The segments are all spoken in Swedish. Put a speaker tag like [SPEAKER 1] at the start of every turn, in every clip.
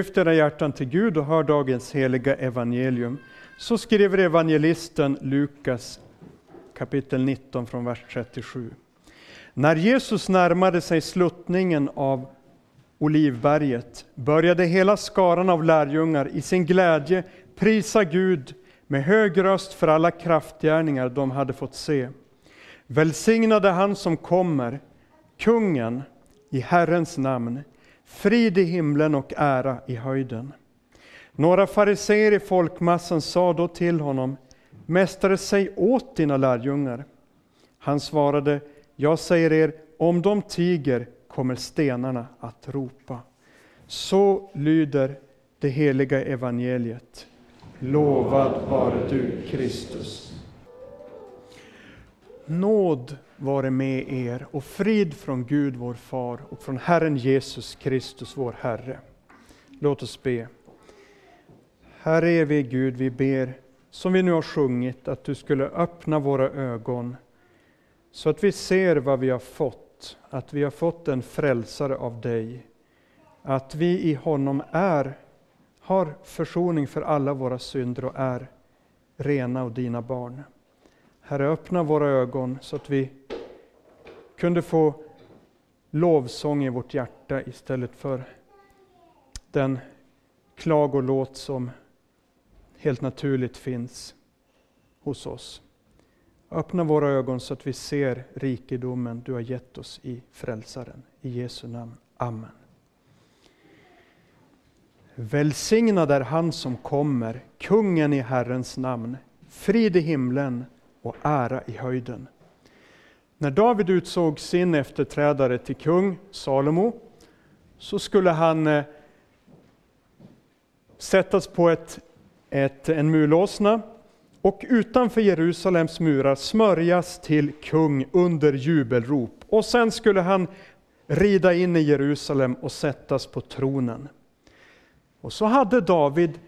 [SPEAKER 1] Lyft era hjärtan till Gud och hör dagens heliga evangelium. Så skriver evangelisten Lukas kapitel 19 från vers 37. När Jesus närmade sig sluttningen av Olivberget började hela skaran av lärjungar i sin glädje prisa Gud med hög röst för alla kraftgärningar de hade fått se. Välsignade han som kommer, kungen i Herrens namn, frid i himlen och ära i höjden. Några fariseer i folkmassan sa då till honom, Mästare, säg åt dina lärjungar. Han svarade, jag säger er, om de tiger kommer stenarna att ropa. Så lyder det heliga evangeliet. Lovad vare du, Kristus. Nåd vare med er och frid från Gud vår Far och från Herren Jesus Kristus vår Herre. Låt oss be. Herre evige Gud, vi ber som vi nu har sjungit att du skulle öppna våra ögon så att vi ser vad vi har fått, att vi har fått en frälsare av dig, att vi i honom är, har försoning för alla våra synder och är rena och dina barn. Herre, öppna våra ögon så att vi kunde få lovsång i vårt hjärta istället för den klagolåt som helt naturligt finns hos oss. Öppna våra ögon så att vi ser rikedomen du har gett oss i Frälsaren. I Jesu namn. Amen. Välsignad är han som kommer, kungen i Herrens namn. Frid i himlen och ära i höjden. När David utsåg sin efterträdare till kung, Salomo, så skulle han eh, sättas på ett, ett, en mulåsna och utanför Jerusalems murar smörjas till kung under jubelrop. Och sen skulle han rida in i Jerusalem och sättas på tronen. Och så hade David,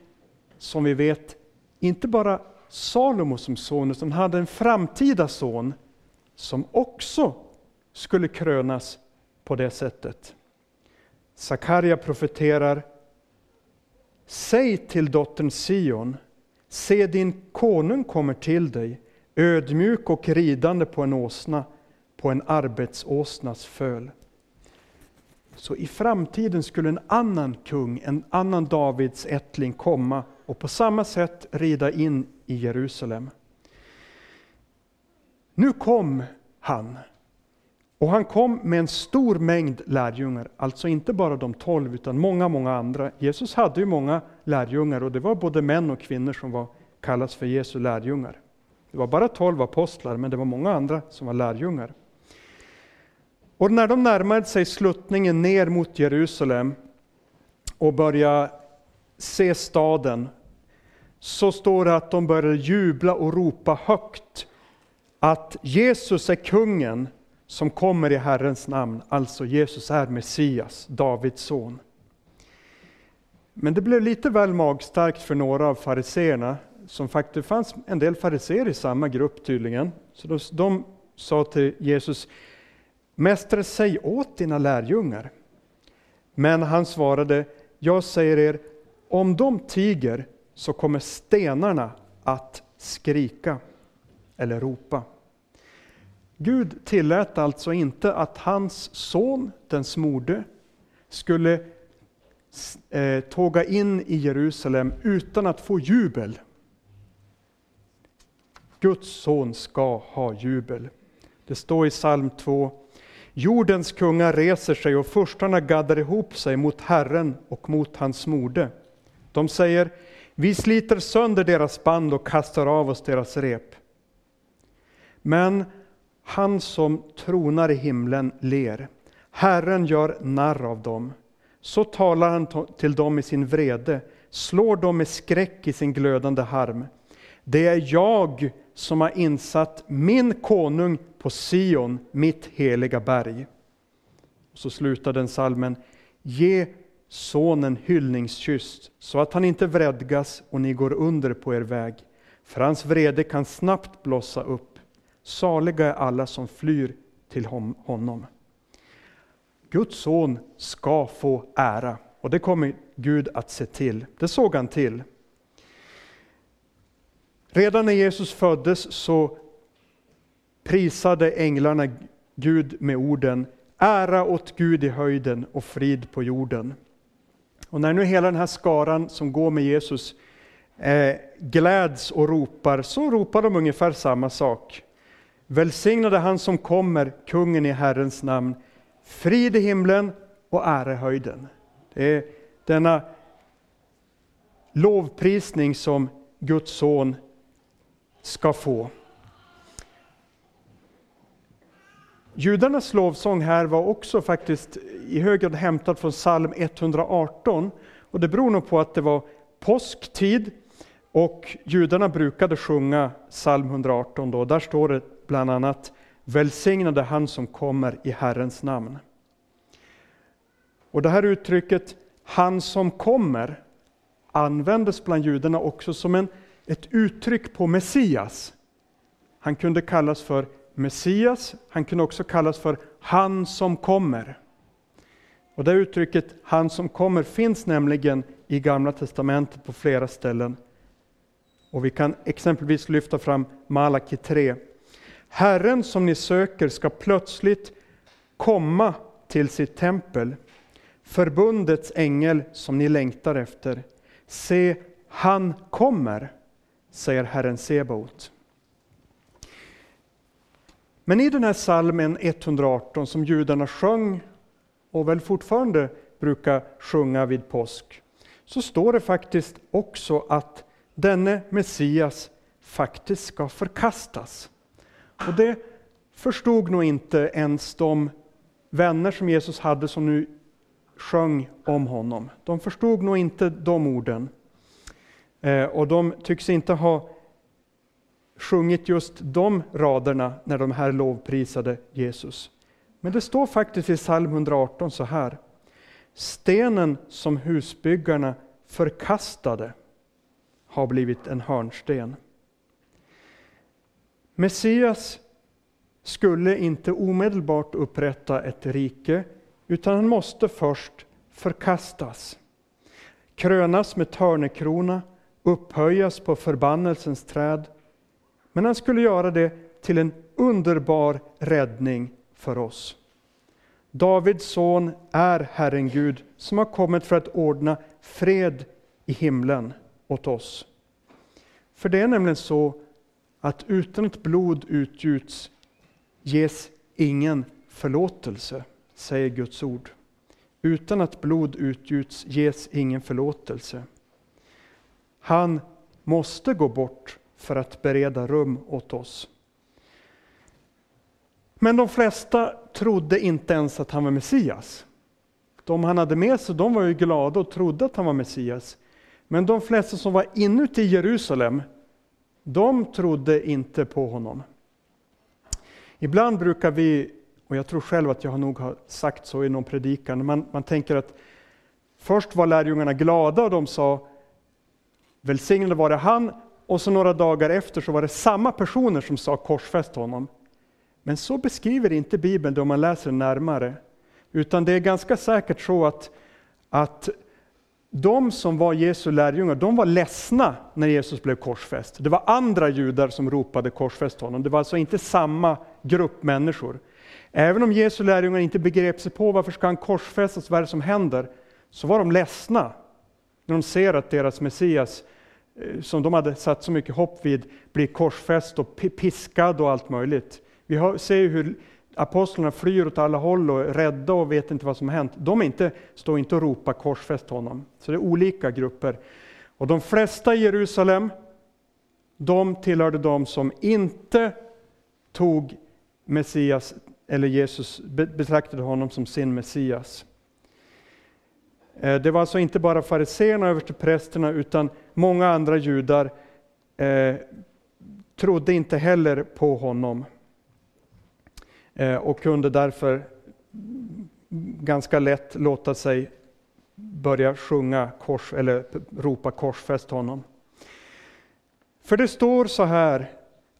[SPEAKER 1] som vi vet, inte bara Salomo som son, utan hade en framtida son som också skulle krönas på det sättet. Sakarja profeterar Säg till dottern Sion, se din konung kommer till dig, ödmjuk och ridande på en åsna, på en arbetsåsnas föl. Så i framtiden skulle en annan kung, en annan Davids ättling komma och på samma sätt rida in i Jerusalem. Nu kom han. Och han kom med en stor mängd lärjungar, alltså inte bara de tolv utan många, många andra. Jesus hade ju många lärjungar och det var både män och kvinnor som var, kallas för Jesu lärjungar. Det var bara tolv apostlar, men det var många andra som var lärjungar. Och när de närmade sig sluttningen ner mot Jerusalem och började se staden, så står det att de började jubla och ropa högt att Jesus är kungen som kommer i Herrens namn, alltså Jesus är Messias, Davids son. Men det blev lite väl magstarkt för några av fariseerna, som faktiskt fanns en del fariseer i samma grupp tydligen. Så de, de sa till Jesus, Mästare, säg åt dina lärjungar. Men han svarade, jag säger er, om de tiger så kommer stenarna att skrika eller ropa. Gud tillät alltså inte att hans son, den smorde, skulle eh, tåga in i Jerusalem utan att få jubel. Guds son ska ha jubel. Det står i psalm 2. Jordens kungar reser sig och furstarna gaddar ihop sig mot Herren och mot hans smorde. De säger, vi sliter sönder deras band och kastar av oss deras rep. Men han som tronar i himlen ler. Herren gör narr av dem. Så talar han till dem i sin vrede, slår dem med skräck i sin glödande harm. Det är jag som har insatt min konung på Sion, mitt heliga berg. Så slutar den salmen. Ge sonen hyllningskyss så att han inte vredgas och ni går under på er väg. För hans vrede kan snabbt blossa upp. Saliga är alla som flyr till honom. Guds son ska få ära och det kommer Gud att se till. Det såg han till. Redan när Jesus föddes så prisade änglarna Gud med orden Ära åt Gud i höjden och frid på jorden. Och när nu hela den här skaran som går med Jesus eh, gläds och ropar, så ropar de ungefär samma sak. Välsignade han som kommer, kungen i Herrens namn. Frid i himlen och ära i höjden. Det är denna lovprisning som Guds son ska få. Judarnas lovsång här var också faktiskt i hög grad hämtad från psalm 118. Och det beror nog på att det var påsktid och judarna brukade sjunga psalm 118 då. Där står det bland annat Välsignade han som kommer i Herrens namn. Och det här uttrycket han som kommer användes bland judarna också som en, ett uttryck på Messias. Han kunde kallas för Messias, han kunde också kallas för han som kommer. Och det uttrycket han som kommer finns nämligen i Gamla Testamentet på flera ställen. Och vi kan exempelvis lyfta fram Malaki 3. Herren som ni söker ska plötsligt komma till sitt tempel. Förbundets ängel som ni längtar efter. Se, han kommer, säger Herren Sebaot. Men i den här salmen 118 som judarna sjöng och väl fortfarande brukar sjunga vid påsk, så står det faktiskt också att denne Messias faktiskt ska förkastas. Och det förstod nog inte ens de vänner som Jesus hade som nu sjöng om honom. De förstod nog inte de orden. Eh, och de tycks inte ha sjungit just de raderna när de här lovprisade Jesus. Men det står faktiskt i psalm 118 så här. Stenen som husbyggarna förkastade har blivit en hörnsten. Messias skulle inte omedelbart upprätta ett rike, utan han måste först förkastas. Krönas med törnekrona, upphöjas på förbannelsens träd. Men han skulle göra det till en underbar räddning för oss. Davids son är Herren Gud som har kommit för att ordna fred i himlen åt oss. För det är nämligen så att utan att blod utgjuts ges ingen förlåtelse, säger Guds ord. Utan att blod utgjuts ges ingen förlåtelse. Han måste gå bort för att bereda rum åt oss. Men de flesta trodde inte ens att han var Messias. De han hade med sig de var ju glada och trodde att han var Messias. Men de flesta som var inuti Jerusalem, de trodde inte på honom. Ibland brukar vi, och jag tror själv att jag nog har sagt så i någon predikan, man, man tänker att först var lärjungarna glada och de sa välsignade var det han, och så några dagar efter så var det samma personer som sa korsfäst honom. Men så beskriver inte Bibeln det om man läser närmare. Utan det är ganska säkert så att, att de som var Jesu lärjungar, de var ledsna när Jesus blev korsfäst. Det var andra judar som ropade korsfäst honom. Det var alltså inte samma grupp människor. Även om Jesu lärjungar inte begrep sig på varför ska han korsfästas, vad är det som händer? Så var de ledsna när de ser att deras Messias, eh, som de hade satt så mycket hopp vid, blir korsfäst och piskad och allt möjligt. Vi ser hur apostlarna flyr åt alla håll och är rädda och vet inte vad som har hänt. De inte, står inte och ropar korsfäst honom. Så det är olika grupper. Och de flesta i Jerusalem, de tillhörde de som inte tog Messias, eller Jesus, betraktade honom som sin Messias. Eh, det var alltså inte bara fariséerna och översteprästerna utan många andra judar eh, trodde inte heller på honom. Eh, och kunde därför ganska lätt låta sig börja sjunga kors, eller ropa korsfäst honom. För det står så här,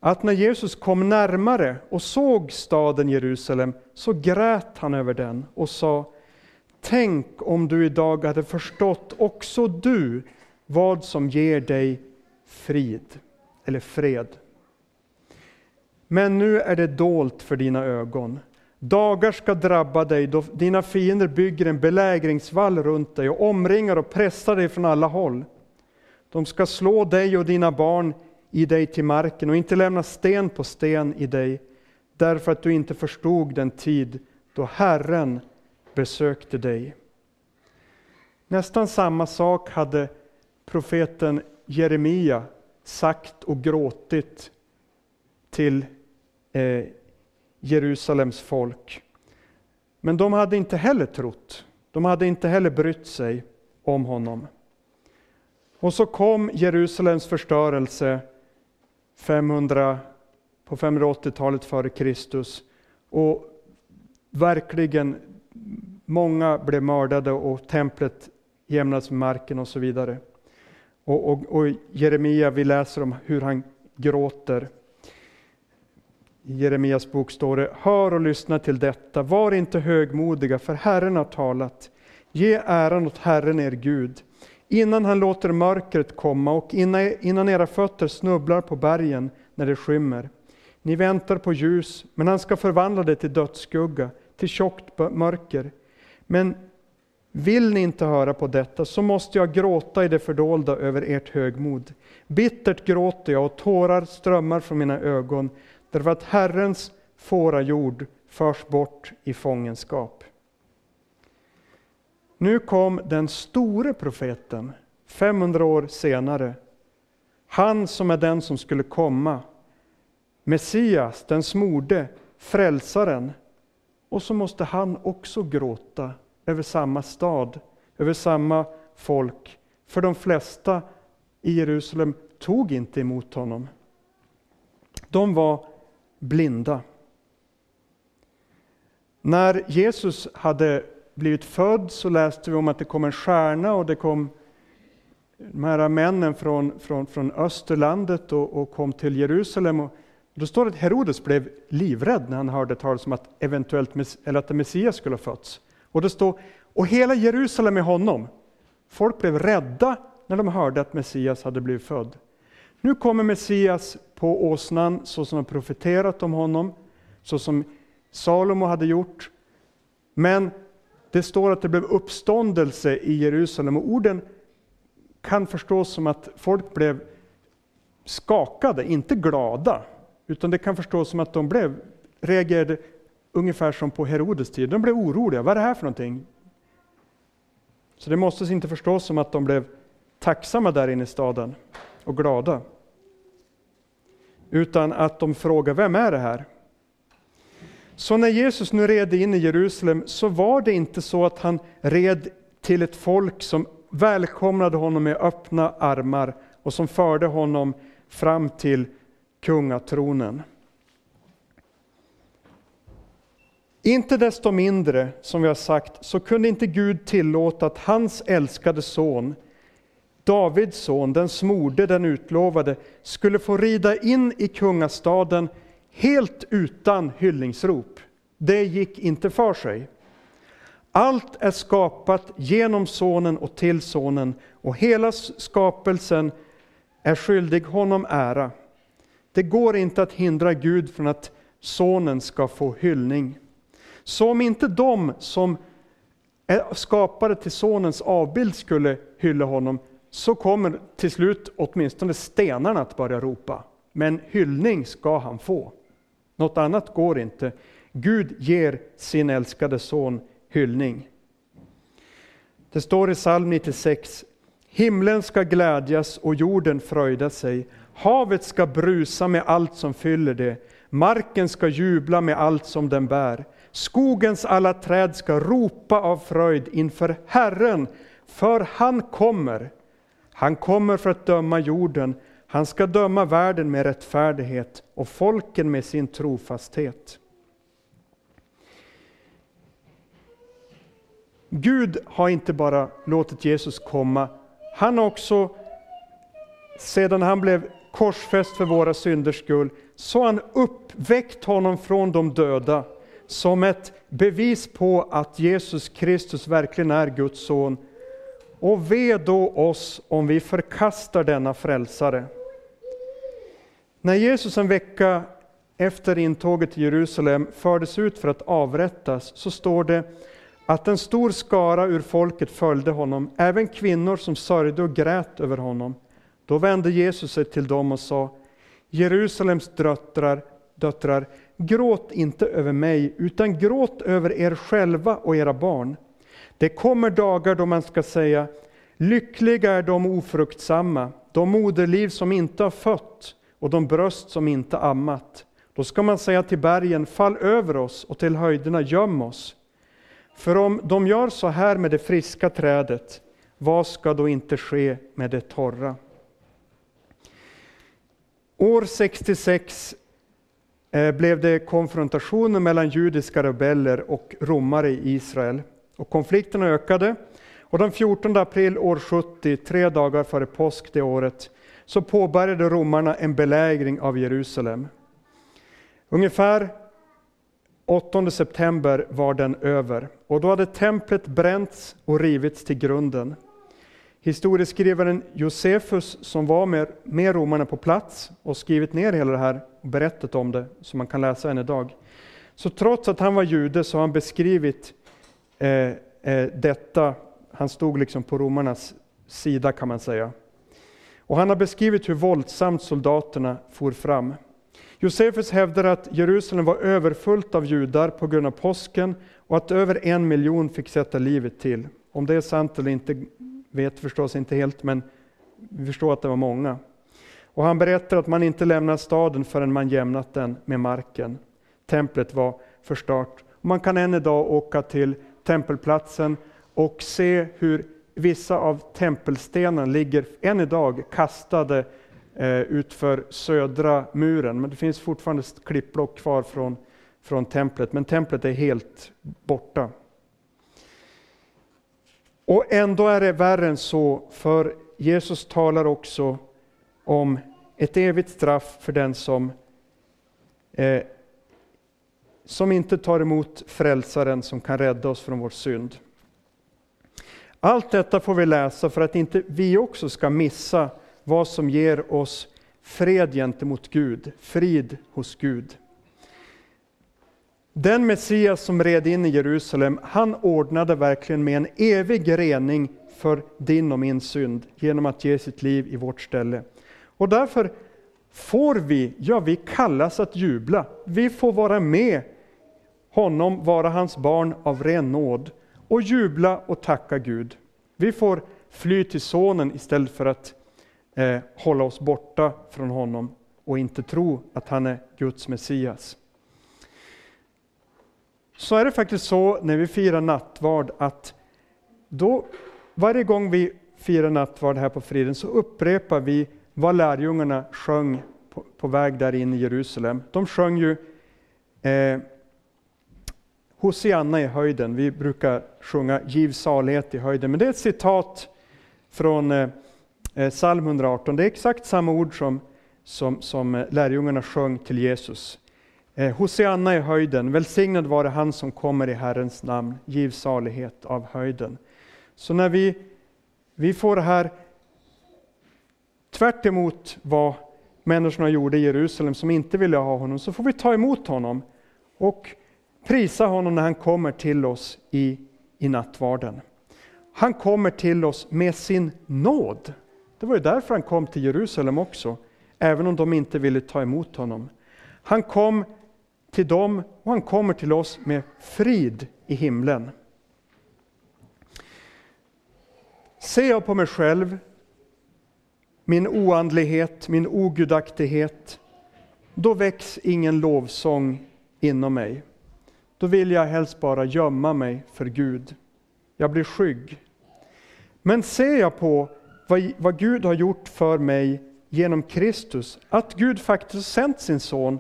[SPEAKER 1] att när Jesus kom närmare och såg staden Jerusalem så grät han över den och sa tänk om du idag hade förstått också du vad som ger dig frid eller fred. Men nu är det dolt för dina ögon. Dagar ska drabba dig då dina fiender bygger en belägringsvall runt dig och omringar och pressar dig från alla håll. De ska slå dig och dina barn i dig till marken och inte lämna sten på sten i dig, därför att du inte förstod den tid då Herren besökte dig. Nästan samma sak hade profeten Jeremia sagt och gråtit till eh, Jerusalems folk. Men de hade inte heller trott. De hade inte heller brytt sig om honom. Och så kom Jerusalems förstörelse 500, på 580-talet före Kristus. Och verkligen, många blev mördade och templet jämnades med marken och så vidare. Och, och, och Jeremia, vi läser om hur han gråter. I Jeremias bok står det, hör och lyssna till detta, var inte högmodiga, för Herren har talat. Ge äran åt Herren er Gud, innan han låter mörkret komma och innan era fötter snubblar på bergen när det skymmer. Ni väntar på ljus, men han ska förvandla det till dödsskugga, till tjockt mörker. Men vill ni inte höra på detta, så måste jag gråta i det fördolda över ert högmod. Bittert gråter jag och tårar strömmar från mina ögon, därför att Herrens fårajord förs bort i fångenskap. Nu kom den store profeten 500 år senare. Han som är den som skulle komma. Messias, den smorde, frälsaren. Och så måste han också gråta över samma stad, över samma folk. För de flesta i Jerusalem tog inte emot honom. De var blinda. När Jesus hade blivit född så läste vi om att det kom en stjärna och det kom de här männen från, från, från Österlandet och, och kom till Jerusalem. Och då står det att Herodes blev livrädd när han hörde talas om att, eventuellt, eller att Messias skulle ha fötts. Och det står, och hela Jerusalem med honom. Folk blev rädda när de hörde att Messias hade blivit född. Nu kommer Messias på åsnan så som de profeterat om honom, så som Salomo hade gjort. Men det står att det blev uppståndelse i Jerusalem och orden kan förstås som att folk blev skakade, inte glada. Utan det kan förstås som att de blev, reagerade ungefär som på Herodes tid. De blev oroliga. Vad är det här för någonting? Så det måste inte förstås som att de blev tacksamma där inne i staden och glada. Utan att de frågar, vem är det här? Så när Jesus nu red in i Jerusalem så var det inte så att han red till ett folk som välkomnade honom med öppna armar och som förde honom fram till kungatronen. Inte desto mindre, som vi har sagt, så kunde inte Gud tillåta att hans älskade son, Davids son, den smorde, den utlovade, skulle få rida in i kungastaden helt utan hyllningsrop. Det gick inte för sig. Allt är skapat genom Sonen och till Sonen och hela skapelsen är skyldig honom ära. Det går inte att hindra Gud från att Sonen ska få hyllning. Så om inte de som är skapade till Sonens avbild skulle hylla honom, så kommer till slut åtminstone stenarna att börja ropa. Men hyllning ska han få. Något annat går inte. Gud ger sin älskade son hyllning. Det står i psalm 96. Himlen ska glädjas och jorden fröjda sig. Havet ska brusa med allt som fyller det. Marken ska jubla med allt som den bär. Skogens alla träd ska ropa av fröjd inför Herren, för han kommer. Han kommer för att döma jorden, han ska döma världen med rättfärdighet och folken med sin trofasthet. Gud har inte bara låtit Jesus komma, han har också, sedan han blev korsfäst för våra synders skull, så har han uppväckt honom från de döda som ett bevis på att Jesus Kristus verkligen är Guds son. Och ve då oss om vi förkastar denna frälsare. När Jesus en vecka efter intåget till Jerusalem fördes ut för att avrättas så står det att en stor skara ur folket följde honom, även kvinnor som sörjde och grät över honom. Då vände Jesus sig till dem och sa Jerusalems döttrar, döttrar, gråt inte över mig, utan gråt över er själva och era barn. Det kommer dagar då man ska säga, lyckliga är de ofruktsamma, de moderliv som inte har fött och de bröst som inte ammat. Då ska man säga till bergen, fall över oss och till höjderna, göm oss. För om de gör så här med det friska trädet, vad ska då inte ske med det torra? År 66 eh, blev det konfrontationer mellan judiska rebeller och romare i Israel. Och konflikterna ökade. Och den 14 april år 70, tre dagar före påsk det året, så påbörjade romarna en belägring av Jerusalem. Ungefär 8 september var den över och då hade templet bränts och rivits till grunden. Historieskrivaren Josefus som var med, med romarna på plats och skrivit ner hela det här och berättat om det, som man kan läsa än idag. Så trots att han var jude så har han beskrivit Eh, eh, detta, han stod liksom på romarnas sida kan man säga. Och han har beskrivit hur våldsamt soldaterna for fram. Josefus hävdar att Jerusalem var överfullt av judar på grund av påsken och att över en miljon fick sätta livet till. Om det är sant eller inte vet förstås inte helt, men vi förstår att det var många. Och han berättar att man inte lämnar staden förrän man jämnat den med marken. Templet var förstört. Man kan än idag åka till tempelplatsen och se hur vissa av tempelstenarna ligger än idag kastade eh, utför södra muren. Men det finns fortfarande klippblock kvar från, från templet, men templet är helt borta. Och ändå är det värre än så, för Jesus talar också om ett evigt straff för den som, eh, som inte tar emot frälsaren som kan rädda oss från vår synd. Allt detta får vi läsa för att inte vi också ska missa vad som ger oss fred gentemot Gud, frid hos Gud. Den Messias som red in i Jerusalem, han ordnade verkligen med en evig rening för din och min synd genom att ge sitt liv i vårt ställe. Och därför får vi, ja vi kallas att jubla. Vi får vara med honom, vara hans barn av ren nåd och jubla och tacka Gud. Vi får fly till sonen istället för att eh, hålla oss borta från honom och inte tro att han är Guds Messias. Så är det faktiskt så när vi firar nattvard att då, varje gång vi firar nattvard här på friden så upprepar vi vad lärjungarna sjöng på, på väg där in i Jerusalem. De sjöng ju eh, Hosianna i höjden. Vi brukar sjunga Giv salighet i höjden. Men det är ett citat från eh, eh, psalm 118. Det är exakt samma ord som, som, som eh, lärjungarna sjöng till Jesus. Hosianna i höjden, välsignad vare han som kommer i Herrens namn, giv salighet av höjden. Så när vi, vi får det här tvärt emot vad människorna gjorde i Jerusalem som inte ville ha honom, så får vi ta emot honom och prisa honom när han kommer till oss i, i nattvarden. Han kommer till oss med sin nåd. Det var ju därför han kom till Jerusalem också, även om de inte ville ta emot honom. Han kom till dem och han kommer till oss med frid i himlen. Ser jag på mig själv, min oandlighet, min ogudaktighet, då väcks ingen lovsång inom mig. Då vill jag helst bara gömma mig för Gud. Jag blir skygg. Men ser jag på vad, vad Gud har gjort för mig genom Kristus, att Gud faktiskt sänt sin son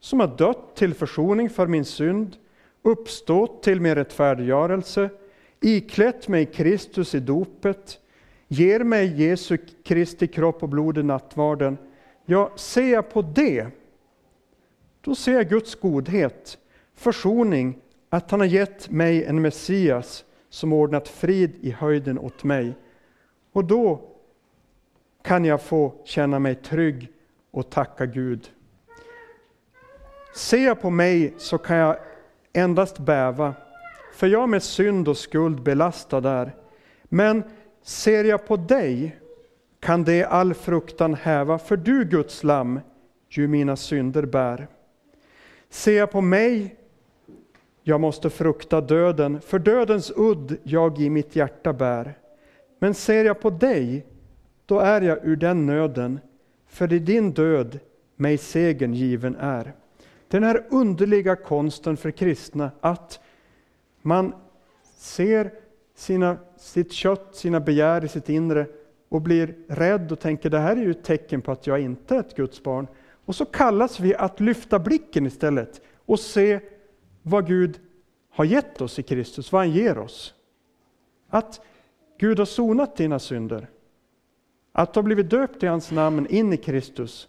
[SPEAKER 1] som har dött till försoning för min synd, uppstått till min rättfärdiggörelse, iklätt mig Kristus i dopet, ger mig Jesu Kristi kropp och blod i nattvarden. Ja, ser jag på det, då ser jag Guds godhet försoning, att han har gett mig en Messias som ordnat frid i höjden åt mig. Och då kan jag få känna mig trygg och tacka Gud. Ser jag på mig så kan jag endast bäva, för jag med synd och skuld belastad är. Men ser jag på dig kan det all fruktan häva, för du Guds lamm ju mina synder bär. Ser jag på mig, jag måste frukta döden, för dödens udd jag i mitt hjärta bär. Men ser jag på dig, då är jag ur den nöden, för i din död mig segern given är. Den här underliga konsten för kristna att man ser sina, sitt kött, sina begär i sitt inre och blir rädd och tänker det här är ju ett tecken på att jag inte är ett Guds barn. Och så kallas vi att lyfta blicken istället och se vad Gud har gett oss i Kristus, vad han ger oss. Att Gud har sonat dina synder. Att du har blivit döpt i hans namn in i Kristus.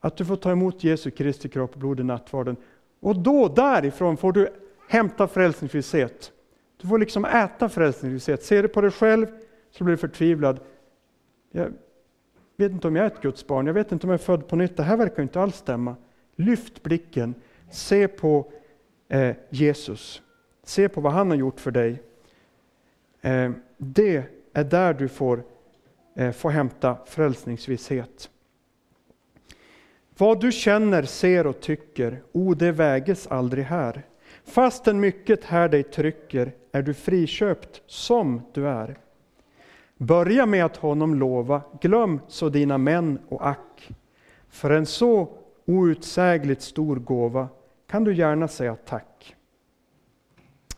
[SPEAKER 1] Att du får ta emot Jesu Kristi kropp och blod i nattvarden. Och då därifrån får du hämta frälsningsvisshet. Du får liksom äta frälsningsvisshet. Ser du på dig själv så blir du förtvivlad. Jag vet inte om jag är ett Guds barn, jag vet inte om jag är född på nytt. Det här verkar inte alls stämma. Lyft blicken, se på eh, Jesus. Se på vad han har gjort för dig. Eh, det är där du får, eh, får hämta frälsningsvisshet. Vad du känner, ser och tycker, o det väges aldrig här. Fastän mycket här dig trycker är du friköpt som du är. Börja med att honom lova, glöm så dina män och ack. För en så outsägligt stor gåva kan du gärna säga tack.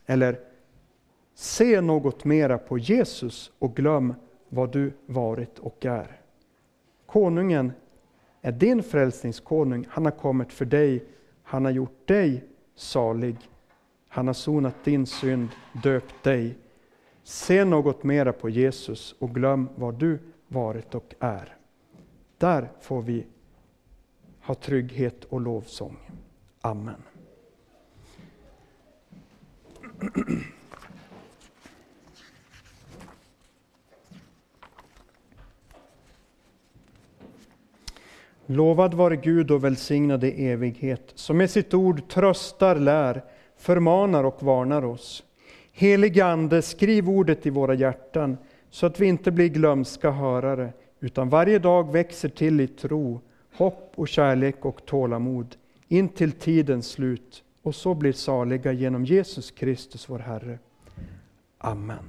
[SPEAKER 1] Eller se något mera på Jesus och glöm vad du varit och är. Konungen är din frälsningskonung. Han har kommit för dig. Han har gjort dig salig. Han har sonat din synd, döpt dig. Se något mera på Jesus och glöm vad du varit och är. Där får vi ha trygghet och lovsång. Amen. Lovad vare Gud och välsignad i evighet, som med sitt ord tröstar, lär, förmanar och varnar oss. Helige Ande, skriv ordet i våra hjärtan, så att vi inte blir glömska hörare, utan varje dag växer till i tro, hopp och kärlek och tålamod, in till tidens slut och så blir saliga genom Jesus Kristus, vår Herre. Amen.